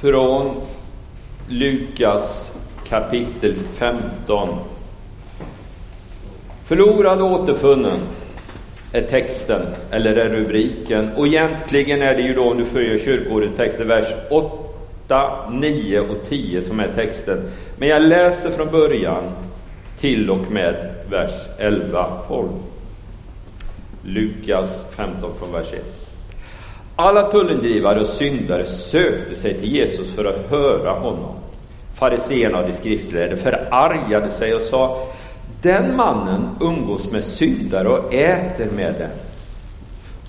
från Lukas kapitel 15. Förlorad och återfunnen är texten, eller är rubriken. Och egentligen är det ju då, om du följer kyrkoårets texter, vers 8, 9 och 10 som är texten. Men jag läser från början till och med vers 11, 12. Lukas 15 från vers 1. Alla tullindrivare och syndare sökte sig till Jesus för att höra honom. Fariséerna och de skriftlärde förargade sig och sa Den mannen umgås med syndare och äter med dem.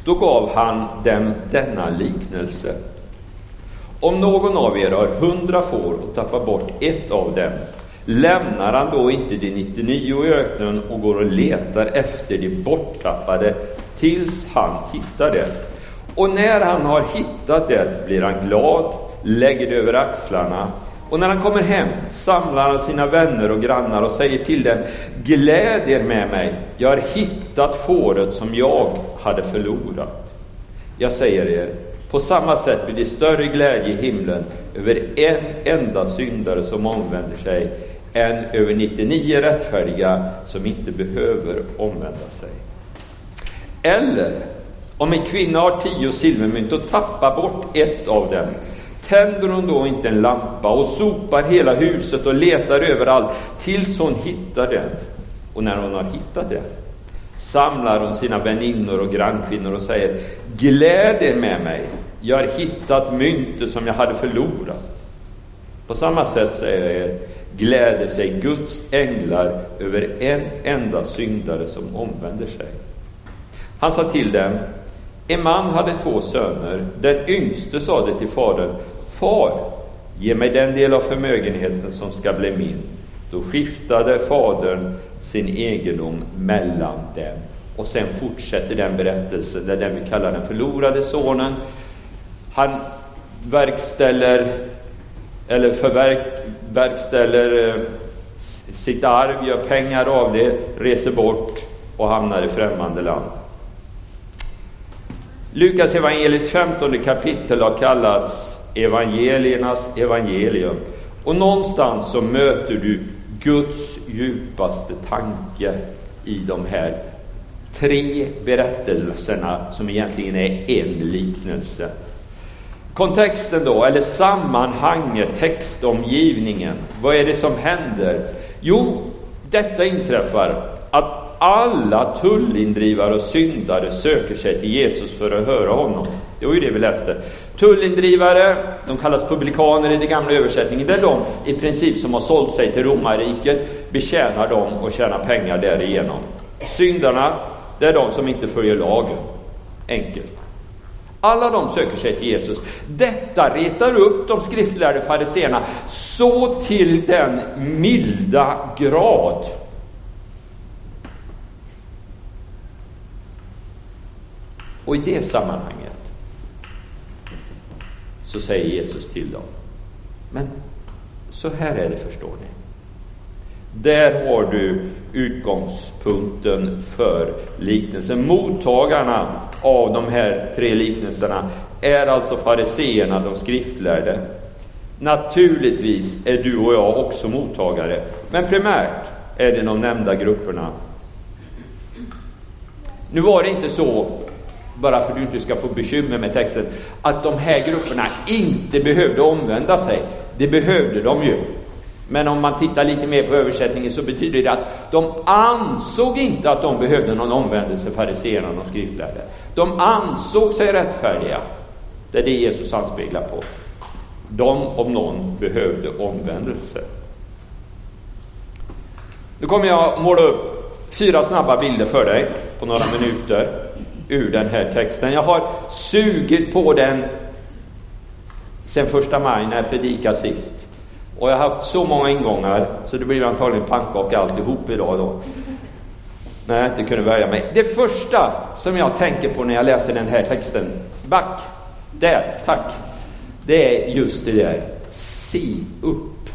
Då gav han dem denna liknelse. Om någon av er har hundra får och tappar bort ett av dem, lämnar han då inte de 99 i öknen och går och letar efter de borttappade tills han hittar det? Och när han har hittat det blir han glad, lägger det över axlarna och när han kommer hem samlar han sina vänner och grannar och säger till dem Gläd er med mig, jag har hittat fåret som jag hade förlorat. Jag säger er, på samma sätt blir det större glädje i himlen över en enda syndare som omvänder sig än över 99 rättfärdiga som inte behöver omvända sig. Eller om en kvinna har tio silvermynt och tappar bort ett av dem, tänder hon då inte en lampa och sopar hela huset och letar överallt tills hon hittar det? Och när hon har hittat det samlar hon sina väninnor och grannkvinnor och säger Gläd er med mig, jag har hittat myntet som jag hade förlorat. På samma sätt säger jag er, gläder sig Guds änglar över en enda syndare som omvänder sig. Han sa till dem, en man hade två söner. Den yngste sade till fadern, Far, ge mig den del av förmögenheten som ska bli min. Då skiftade fadern sin egendom mellan dem. Och sen fortsätter den berättelsen, där den vi kallar den förlorade sonen. Han verkställer, eller förverk, verkställer eh, sitt arv, gör pengar av det, reser bort och hamnar i främmande land. Lukas evangeliets 15 kapitel har kallats evangeliernas evangelium. Och någonstans så möter du Guds djupaste tanke i de här tre berättelserna som egentligen är en liknelse. Kontexten då, eller sammanhanget, textomgivningen. Vad är det som händer? Jo, detta inträffar att alla tullindrivare och syndare söker sig till Jesus för att höra honom. Det var ju det vi läste. Tullindrivare, de kallas publikaner i den gamla översättningen, det är de i princip som har sålt sig till romarriket, betjänar dem och tjänar pengar därigenom. Syndarna, det är de som inte följer lagen. Enkelt. Alla de söker sig till Jesus. Detta retar upp de skriftlärde fariseerna så till den milda grad Och i det sammanhanget så säger Jesus till dem, men så här är det förstår ni. Där har du utgångspunkten för liknelsen. Mottagarna av de här tre liknelserna är alltså fariseerna, de skriftlärde. Naturligtvis är du och jag också mottagare, men primärt är det de nämnda grupperna. Nu var det inte så bara för att du inte ska få bekymmer med texten, att de här grupperna inte behövde omvända sig. Det behövde de ju. Men om man tittar lite mer på översättningen så betyder det att de ansåg inte att de behövde någon omvändelse, fariséerna och skriftlärde. De ansåg sig rättfärdiga. Det är det Jesus anspeglar på. De, om någon, behövde omvändelse. Nu kommer jag måla upp fyra snabba bilder för dig på några minuter ur den här texten. Jag har sugit på den sen första maj när jag predikade sist. Och jag har haft så många ingångar så det blir antagligen pannkaka alltihop idag då. När jag inte kunde välja mig. Det första som jag tänker på när jag läser den här texten, back, där, tack. Det är just det där, se upp.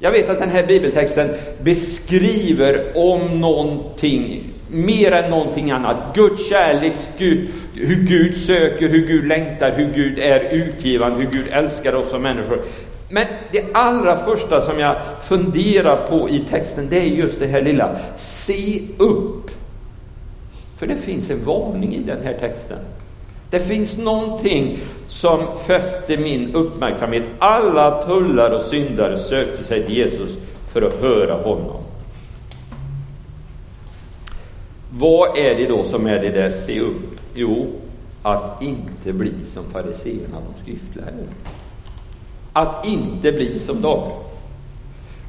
Jag vet att den här bibeltexten beskriver om någonting mer än någonting annat. Guds kärlek, Gud, hur Gud söker, hur Gud längtar, hur Gud är utgivande, hur Gud älskar oss som människor. Men det allra första som jag funderar på i texten, det är just det här lilla, se upp. För det finns en varning i den här texten. Det finns någonting som fäster min uppmärksamhet. Alla tullar och syndare sökte sig till Jesus för att höra honom. Vad är det då som är det där se upp? Jo, att inte bli som fariseerna, de skriftlärde. Att inte bli som dem.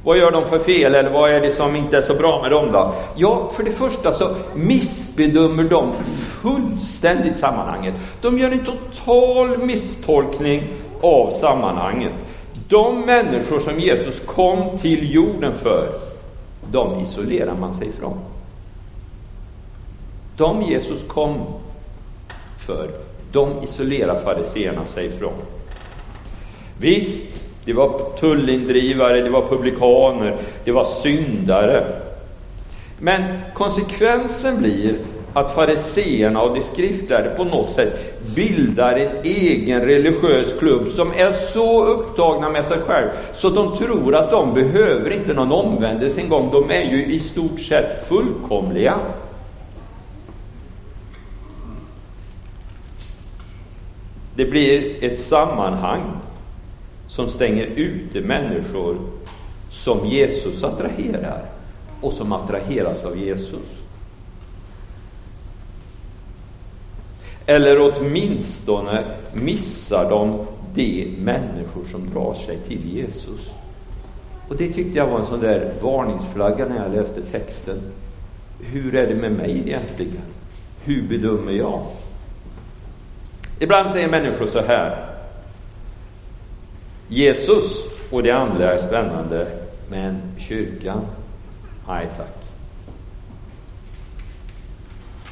Vad gör de för fel eller vad är det som inte är så bra med dem då? Ja, för det första så missbedömer de fullständigt sammanhanget. De gör en total misstolkning av sammanhanget. De människor som Jesus kom till jorden för, de isolerar man sig ifrån. De Jesus kom för, de isolerar fariseerna sig ifrån. Visst, det var tullindrivare, det var publikaner, det var syndare. Men konsekvensen blir att fariseerna och de skriftlärde på något sätt bildar en egen religiös klubb som är så upptagna med sig själv så de tror att de behöver inte någon omvändelse en gång. De är ju i stort sett fullkomliga. Det blir ett sammanhang som stänger ute människor som Jesus attraherar och som attraheras av Jesus. Eller åtminstone missar de de människor som drar sig till Jesus. Och det tyckte jag var en sån där varningsflagga när jag läste texten. Hur är det med mig egentligen? Hur bedömer jag? Ibland säger människor så här. Jesus och det andliga är spännande, men kyrkan, nej tack.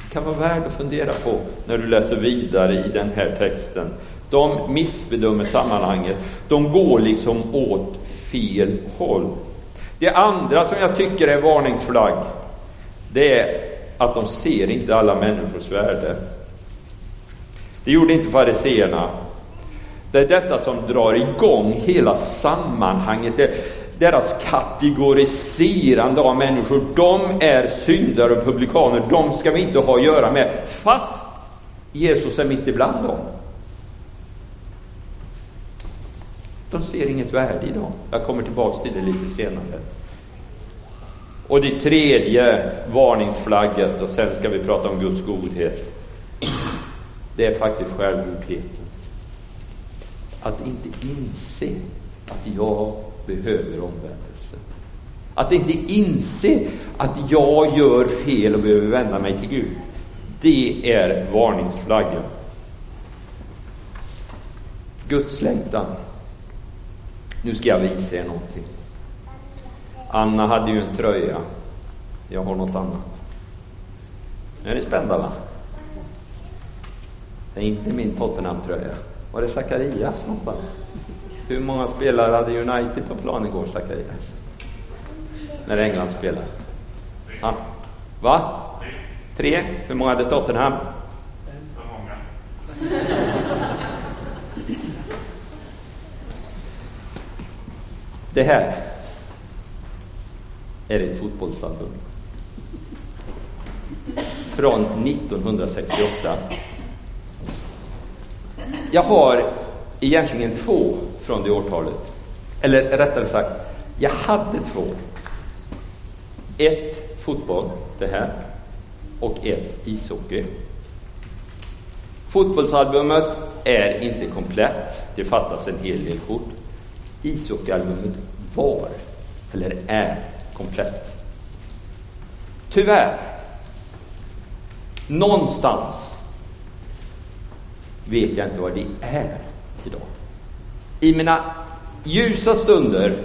Det kan vara värt att fundera på när du läser vidare i den här texten. De missbedömer sammanhanget. De går liksom åt fel håll. Det andra som jag tycker är varningsflagg, det är att de ser inte alla människors värde. Det gjorde inte fariseerna. Det är detta som drar igång hela sammanhanget. Det, deras kategoriserande av människor. De är syndare och publikaner. De ska vi inte ha att göra med. Fast Jesus är mitt ibland dem. De ser inget värde i dem. Jag kommer tillbaks till det lite senare. Och det tredje varningsflagget, och sen ska vi prata om Guds godhet. Det är faktiskt självgodheten. Att inte inse att jag behöver omvändelse. Att inte inse att jag gör fel och behöver vända mig till Gud. Det är varningsflaggan. Guds längtan. Nu ska jag visa er någonting. Anna hade ju en tröja. Jag har något annat. Nu är ni spända va? Det är inte min Tottenham-tröja. Var det Zacharias någonstans? Hur många spelare hade United på plan igår, Zacharias? När England spelade? Ja. Va? Tre? Hur många hade Tottenham? För många. Det här är ett fotbollsalbum. Från 1968. Jag har egentligen två från det årtalet. Eller rättare sagt, jag hade två. Ett fotboll, det här, och ett ishockey. Fotbollsalbumet är inte komplett. Det fattas en hel del kort. Ishockeyalbumet var, eller är, komplett. Tyvärr, någonstans vet jag inte vad det är idag. I mina ljusa stunder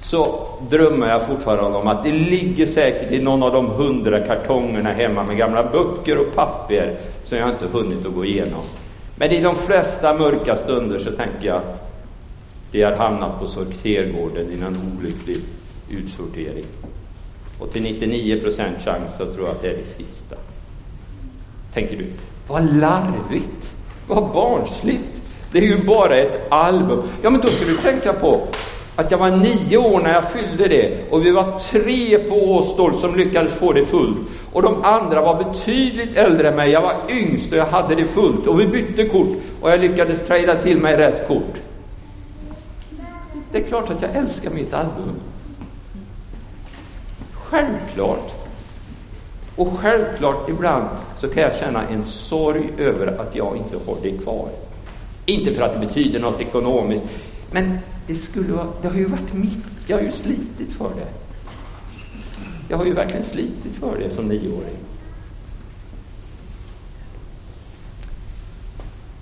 så drömmer jag fortfarande om att det ligger säkert i någon av de hundra kartongerna hemma med gamla böcker och papper som jag inte hunnit att gå igenom. Men i de flesta mörka stunder så tänker jag det har hamnat på sortergården i någon olycklig utsortering. Och till 99 procent chans så tror jag att det är det sista. Tänker du, vad larvigt, vad barnsligt. Det är ju bara ett album. Ja, men då ska du tänka på att jag var nio år när jag fyllde det och vi var tre på Åstol som lyckades få det fullt. Och de andra var betydligt äldre än mig. Jag var yngst och jag hade det fullt. Och vi bytte kort och jag lyckades trada till mig rätt kort. Det är klart att jag älskar mitt album. Självklart. Och självklart ibland så kan jag känna en sorg över att jag inte har det kvar. Inte för att det betyder något ekonomiskt, men det skulle vara, det har ju varit mitt, jag har ju slitit för det. Jag har ju verkligen slitit för det som nioåring.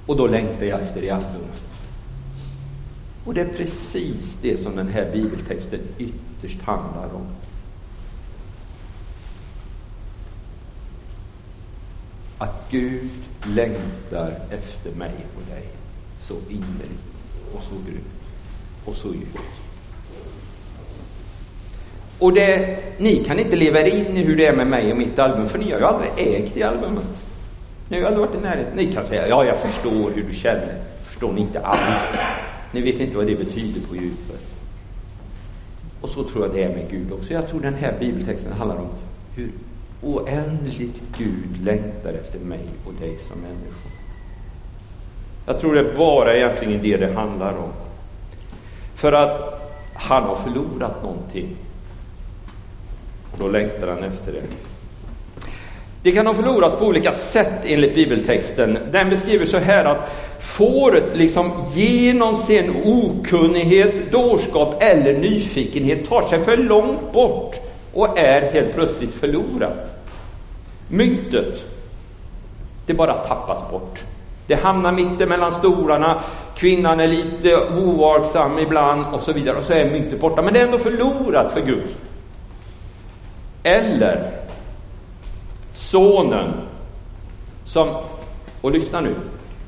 Och då längtar jag efter det albumet. Och det är precis det som den här bibeltexten ytterst handlar om. Att Gud längtar efter mig och dig så innerligt och så grymt och så djupt. Och det, ni kan inte leva er in i hur det är med mig och mitt album, för ni har ju aldrig ägt det albumet. Ni har ju aldrig varit i närheten. Ni kan säga, ja, jag förstår hur du känner. Förstår ni inte alls. Ni vet inte vad det betyder på djupet. Och så tror jag det är med Gud också. Jag tror den här bibeltexten handlar om hur oändligt Gud längtar efter mig och dig som människor. Jag tror det är bara egentligen det det handlar om. För att han har förlorat någonting. Och då längtar han efter det. Det kan ha förlorats på olika sätt enligt bibeltexten. Den beskriver så här att fåret liksom genom sin okunnighet, dårskap eller nyfikenhet tar sig för långt bort och är helt plötsligt förlorat. Myntet, det bara tappas bort. Det hamnar mitt mellan stolarna, kvinnan är lite ovaksam ibland och så vidare och så är myntet borta. Men det är ändå förlorat för Gud. Eller sonen som, och lyssna nu,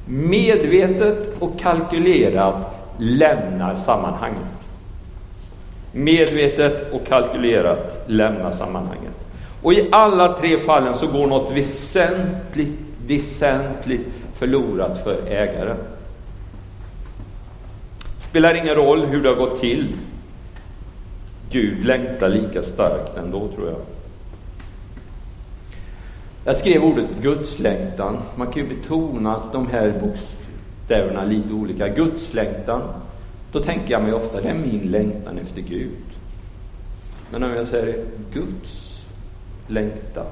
medvetet och kalkylerat lämnar sammanhanget. Medvetet och kalkylerat lämna sammanhanget. Och i alla tre fallen så går något väsentligt, väsentligt förlorat för ägaren. Spelar ingen roll hur det har gått till. Gud längtar lika starkt ändå, tror jag. Jag skrev ordet gudslängtan. Man kan ju betona de här bokstäverna lite olika. Gudslängtan, då tänker jag mig ofta, det är min längtan efter Gud. Men om jag säger Guds längtan,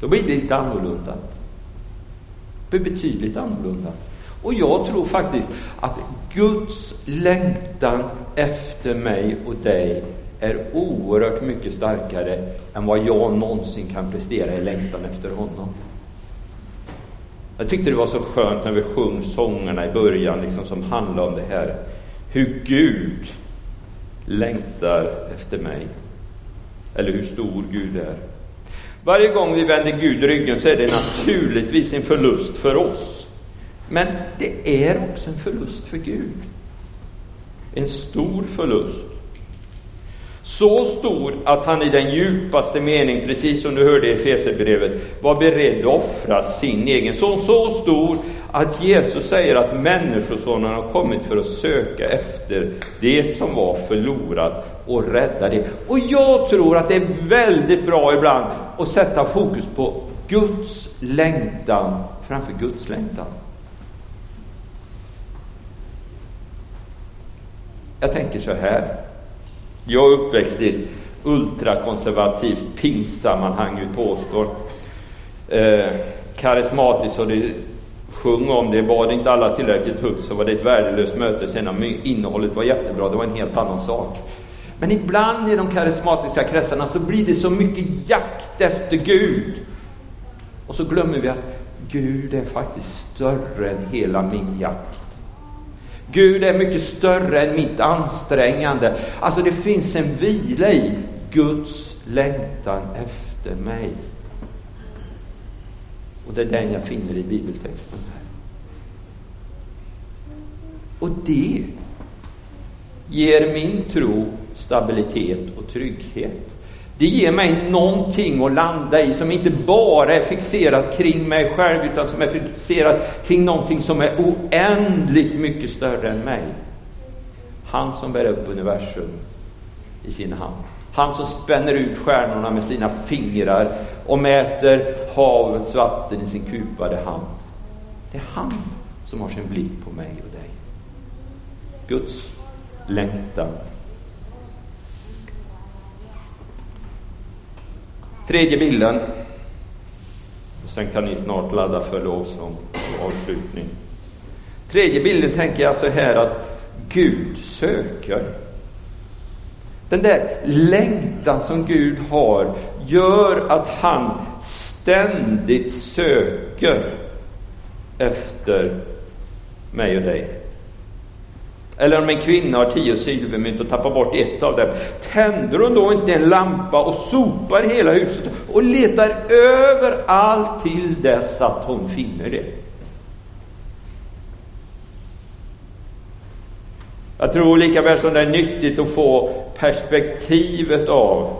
då blir det lite annorlunda. Det blir betydligt annorlunda. Och jag tror faktiskt att Guds längtan efter mig och dig är oerhört mycket starkare än vad jag någonsin kan prestera i längtan efter honom. Jag tyckte det var så skönt när vi sjöng sångerna i början liksom, som handlade om det här. Hur Gud längtar efter mig. Eller hur stor Gud är. Varje gång vi vänder Gud ryggen så är det naturligtvis en förlust för oss. Men det är också en förlust för Gud. En stor förlust. Så stor att han i den djupaste mening, precis som du hörde i Efesierbrevet, var beredd att offra sin egen son. Så stor att Jesus säger att Människosonen har kommit för att söka efter det som var förlorat och rädda det. Och jag tror att det är väldigt bra ibland att sätta fokus på Guds längtan framför Guds längtan. Jag tänker så här. Jag är uppväxt i ett ultrakonservativt pingstsammanhang ute på Åsgård. Eh, karismatiskt och det sjung om det, bad inte alla tillräckligt högt så var det ett värdelöst möte. Sen om innehållet var jättebra, det var en helt annan sak. Men ibland i de karismatiska kretsarna så blir det så mycket jakt efter Gud. Och så glömmer vi att Gud är faktiskt större än hela min jakt. Gud är mycket större än mitt ansträngande. Alltså det finns en vila i Guds längtan efter mig. Och det är den jag finner i bibeltexten här. Och det ger min tro stabilitet och trygghet. Det ger mig någonting att landa i som inte bara är fixerat kring mig själv utan som är fixerat kring någonting som är oändligt mycket större än mig. Han som bär upp universum i sin hand. Han som spänner ut stjärnorna med sina fingrar och mäter havets vatten i sin kupade hand. Det är han som har sin blick på mig och dig. Guds längtan. Tredje bilden. Sen kan ni snart ladda för lovsång och avslutning. Tredje bilden tänker jag så här att Gud söker. Den där längtan som Gud har gör att han ständigt söker efter mig och dig. Eller om en kvinna har tio silvermynt och tappar bort ett av dem. Tänder hon då inte en lampa och sopar hela huset och letar överallt till dess att hon finner det? Jag tror lika väl som det är nyttigt att få perspektivet av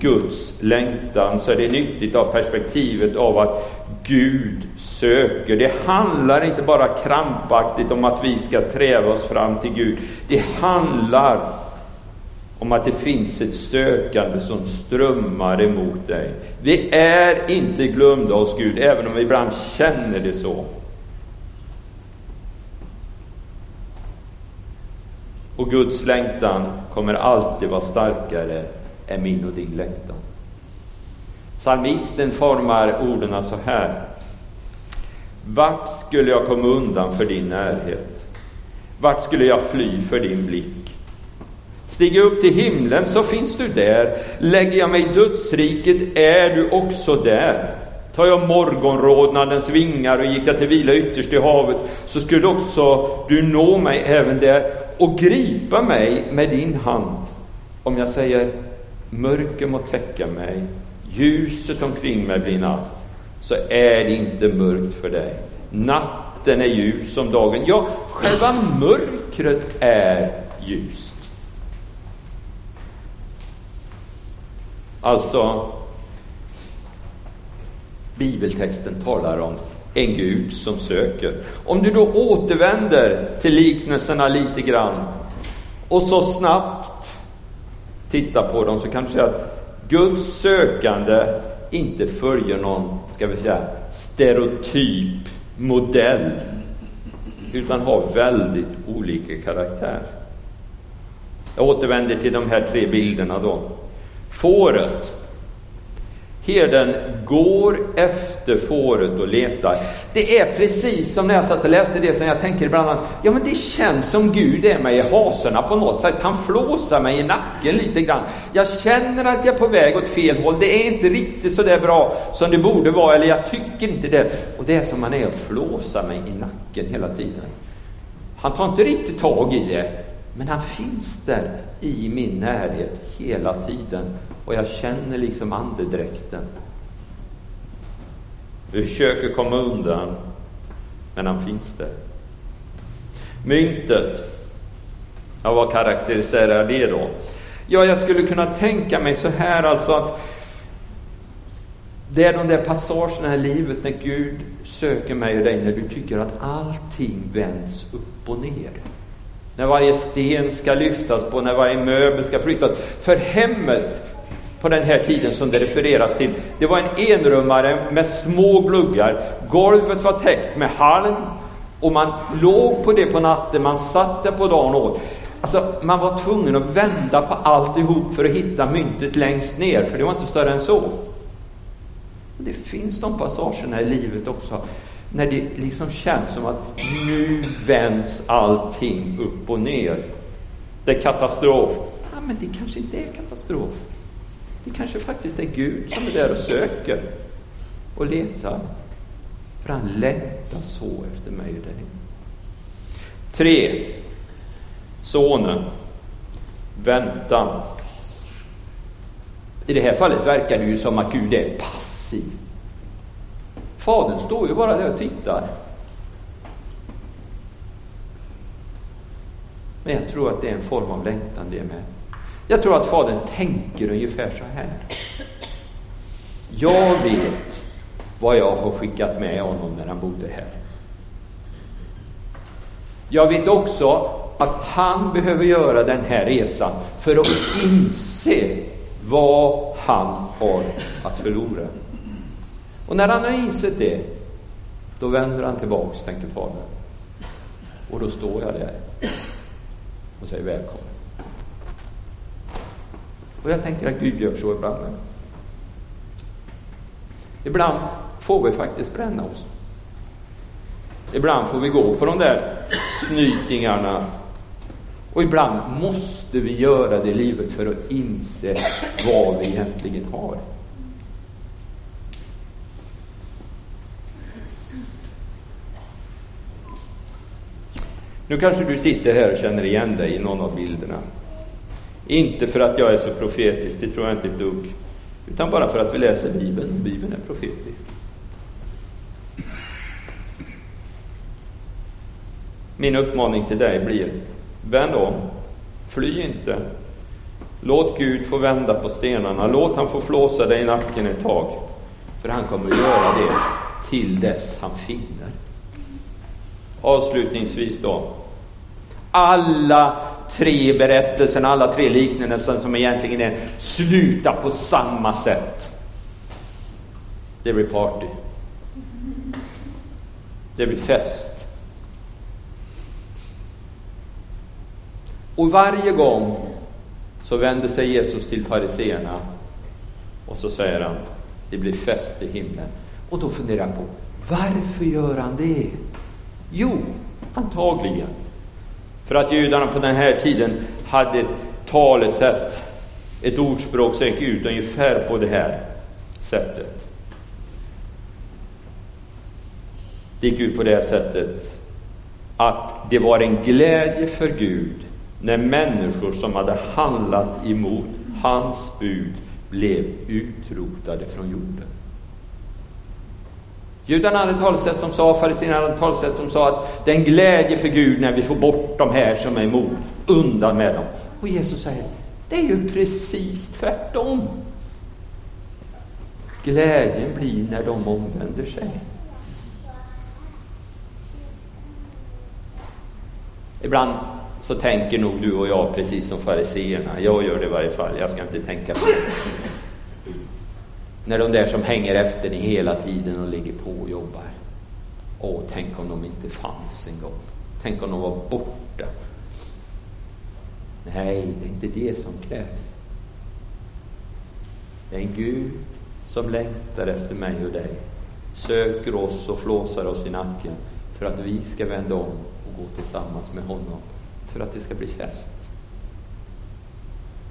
Guds längtan så är det nyttigt av perspektivet av att Gud söker. Det handlar inte bara krampaktigt om att vi ska träva oss fram till Gud. Det handlar om att det finns ett sökande som strömmar emot dig. Vi är inte glömda hos Gud, även om vi ibland känner det så. Och Guds längtan kommer alltid vara starkare än min och din längtan. Psalmisten formar orden så här. Vart skulle jag komma undan för din närhet? Vart skulle jag fly för din blick? Stiger jag upp till himlen så finns du där. Lägger jag mig i dödsriket är du också där. Tar jag morgonrodnadens vingar och gick jag till vila ytterst i havet så skulle också du nå mig även där och gripa mig med din hand. Om jag säger mörker må täcka mig, ljuset omkring mig blir natt, så är det inte mörkt för dig. Natten är ljus som dagen. Ja, själva mörkret är ljust. Alltså, bibeltexten talar om en Gud som söker. Om du då återvänder till liknelserna lite grann och så snabbt tittar på dem så kan du säga att Guds sökande inte följer någon, ska vi säga, stereotyp modell utan har väldigt olika karaktär. Jag återvänder till de här tre bilderna då. Fåret Herden går efter fåret och letar. Det är precis som när jag satt och läste det, som jag tänker ibland ja men det känns som Gud är mig i hasorna på något sätt. Han flåsar mig i nacken lite grann. Jag känner att jag är på väg åt fel håll. Det är inte riktigt så där bra som det borde vara, eller jag tycker inte det. Och det är som han är och flåsar mig i nacken hela tiden. Han tar inte riktigt tag i det, men han finns där i min närhet hela tiden och jag känner liksom andedräkten. Vi försöker komma undan, men han finns där. Myntet, ja, vad karaktäriserar det då? Ja, jag skulle kunna tänka mig så här alltså att det är de där passagerna i livet när Gud söker mig och dig, när du tycker att allting vänds upp och ner. När varje sten ska lyftas på, när varje möbel ska flyttas. För hemmet på den här tiden som det refereras till. Det var en enrummare med små gluggar. Golvet var täckt med halm och man låg på det på natten, man satt där på dagen och åt. Alltså, man var tvungen att vända på alltihop för att hitta myntet längst ner, för det var inte större än så. Det finns de passagerna i livet också, när det liksom känns som att nu vänds allting upp och ner. Det är katastrof. Ja, men det kanske inte är katastrof. Det kanske faktiskt är Gud som är där och söker och letar. För han längtar så efter mig och dig. Tre. Sonen. Väntan. I det här fallet verkar det ju som att Gud är passiv. Fadern står ju bara där och tittar. Men jag tror att det är en form av längtan det med. Jag tror att Fadern tänker ungefär så här. Jag vet vad jag har skickat med honom när han bodde här. Jag vet också att han behöver göra den här resan för att inse vad han har att förlora. Och när han har insett det, då vänder han tillbaks, tänker Fadern. Och då står jag där och säger välkommen. Och jag tänker att Gud gör så ibland. Ibland får vi faktiskt bränna oss. Ibland får vi gå på de där snytingarna. Och ibland måste vi göra det i livet för att inse vad vi egentligen har. Nu kanske du sitter här och känner igen dig i någon av bilderna. Inte för att jag är så profetisk, det tror jag inte ett dugg. Utan bara för att vi läser Bibeln. Bibeln är profetisk. Min uppmaning till dig blir, vänd om. Fly inte. Låt Gud få vända på stenarna. Låt han få flåsa dig i nacken ett tag. För han kommer att göra det till dess han finner. Avslutningsvis då. Alla tre berättelserna, alla tre liknelserna som egentligen är slutar på samma sätt. Det blir party. Det blir fest. Och varje gång så vänder sig Jesus till fariseerna och så säger han, det blir fest i himlen. Och då funderar jag på, varför gör han det? Jo, antagligen för att judarna på den här tiden hade ett talesätt, ett ordspråk som gick ut ungefär på det här sättet. Det gick ut på det här sättet att det var en glädje för Gud när människor som hade handlat emot hans bud blev utrotade från jorden. Judarna hade talesätt som sa, fariséerna hade talesätt som sa att det är en glädje för Gud när vi får bort de här som är emot, undan med dem. Och Jesus säger, det är ju precis tvärtom. Glädjen blir när de omvänder sig. Ibland så tänker nog du och jag precis som fariseerna. Jag gör det i varje fall, jag ska inte tänka på det. När de där som hänger efter dig hela tiden och ligger på och jobbar. Åh, tänk om de inte fanns en gång. Tänk om de var borta. Nej, det är inte det som krävs. Det är en Gud som längtar efter mig och dig, söker oss och flåsar oss i nacken för att vi ska vända om och gå tillsammans med honom, för att det ska bli fest.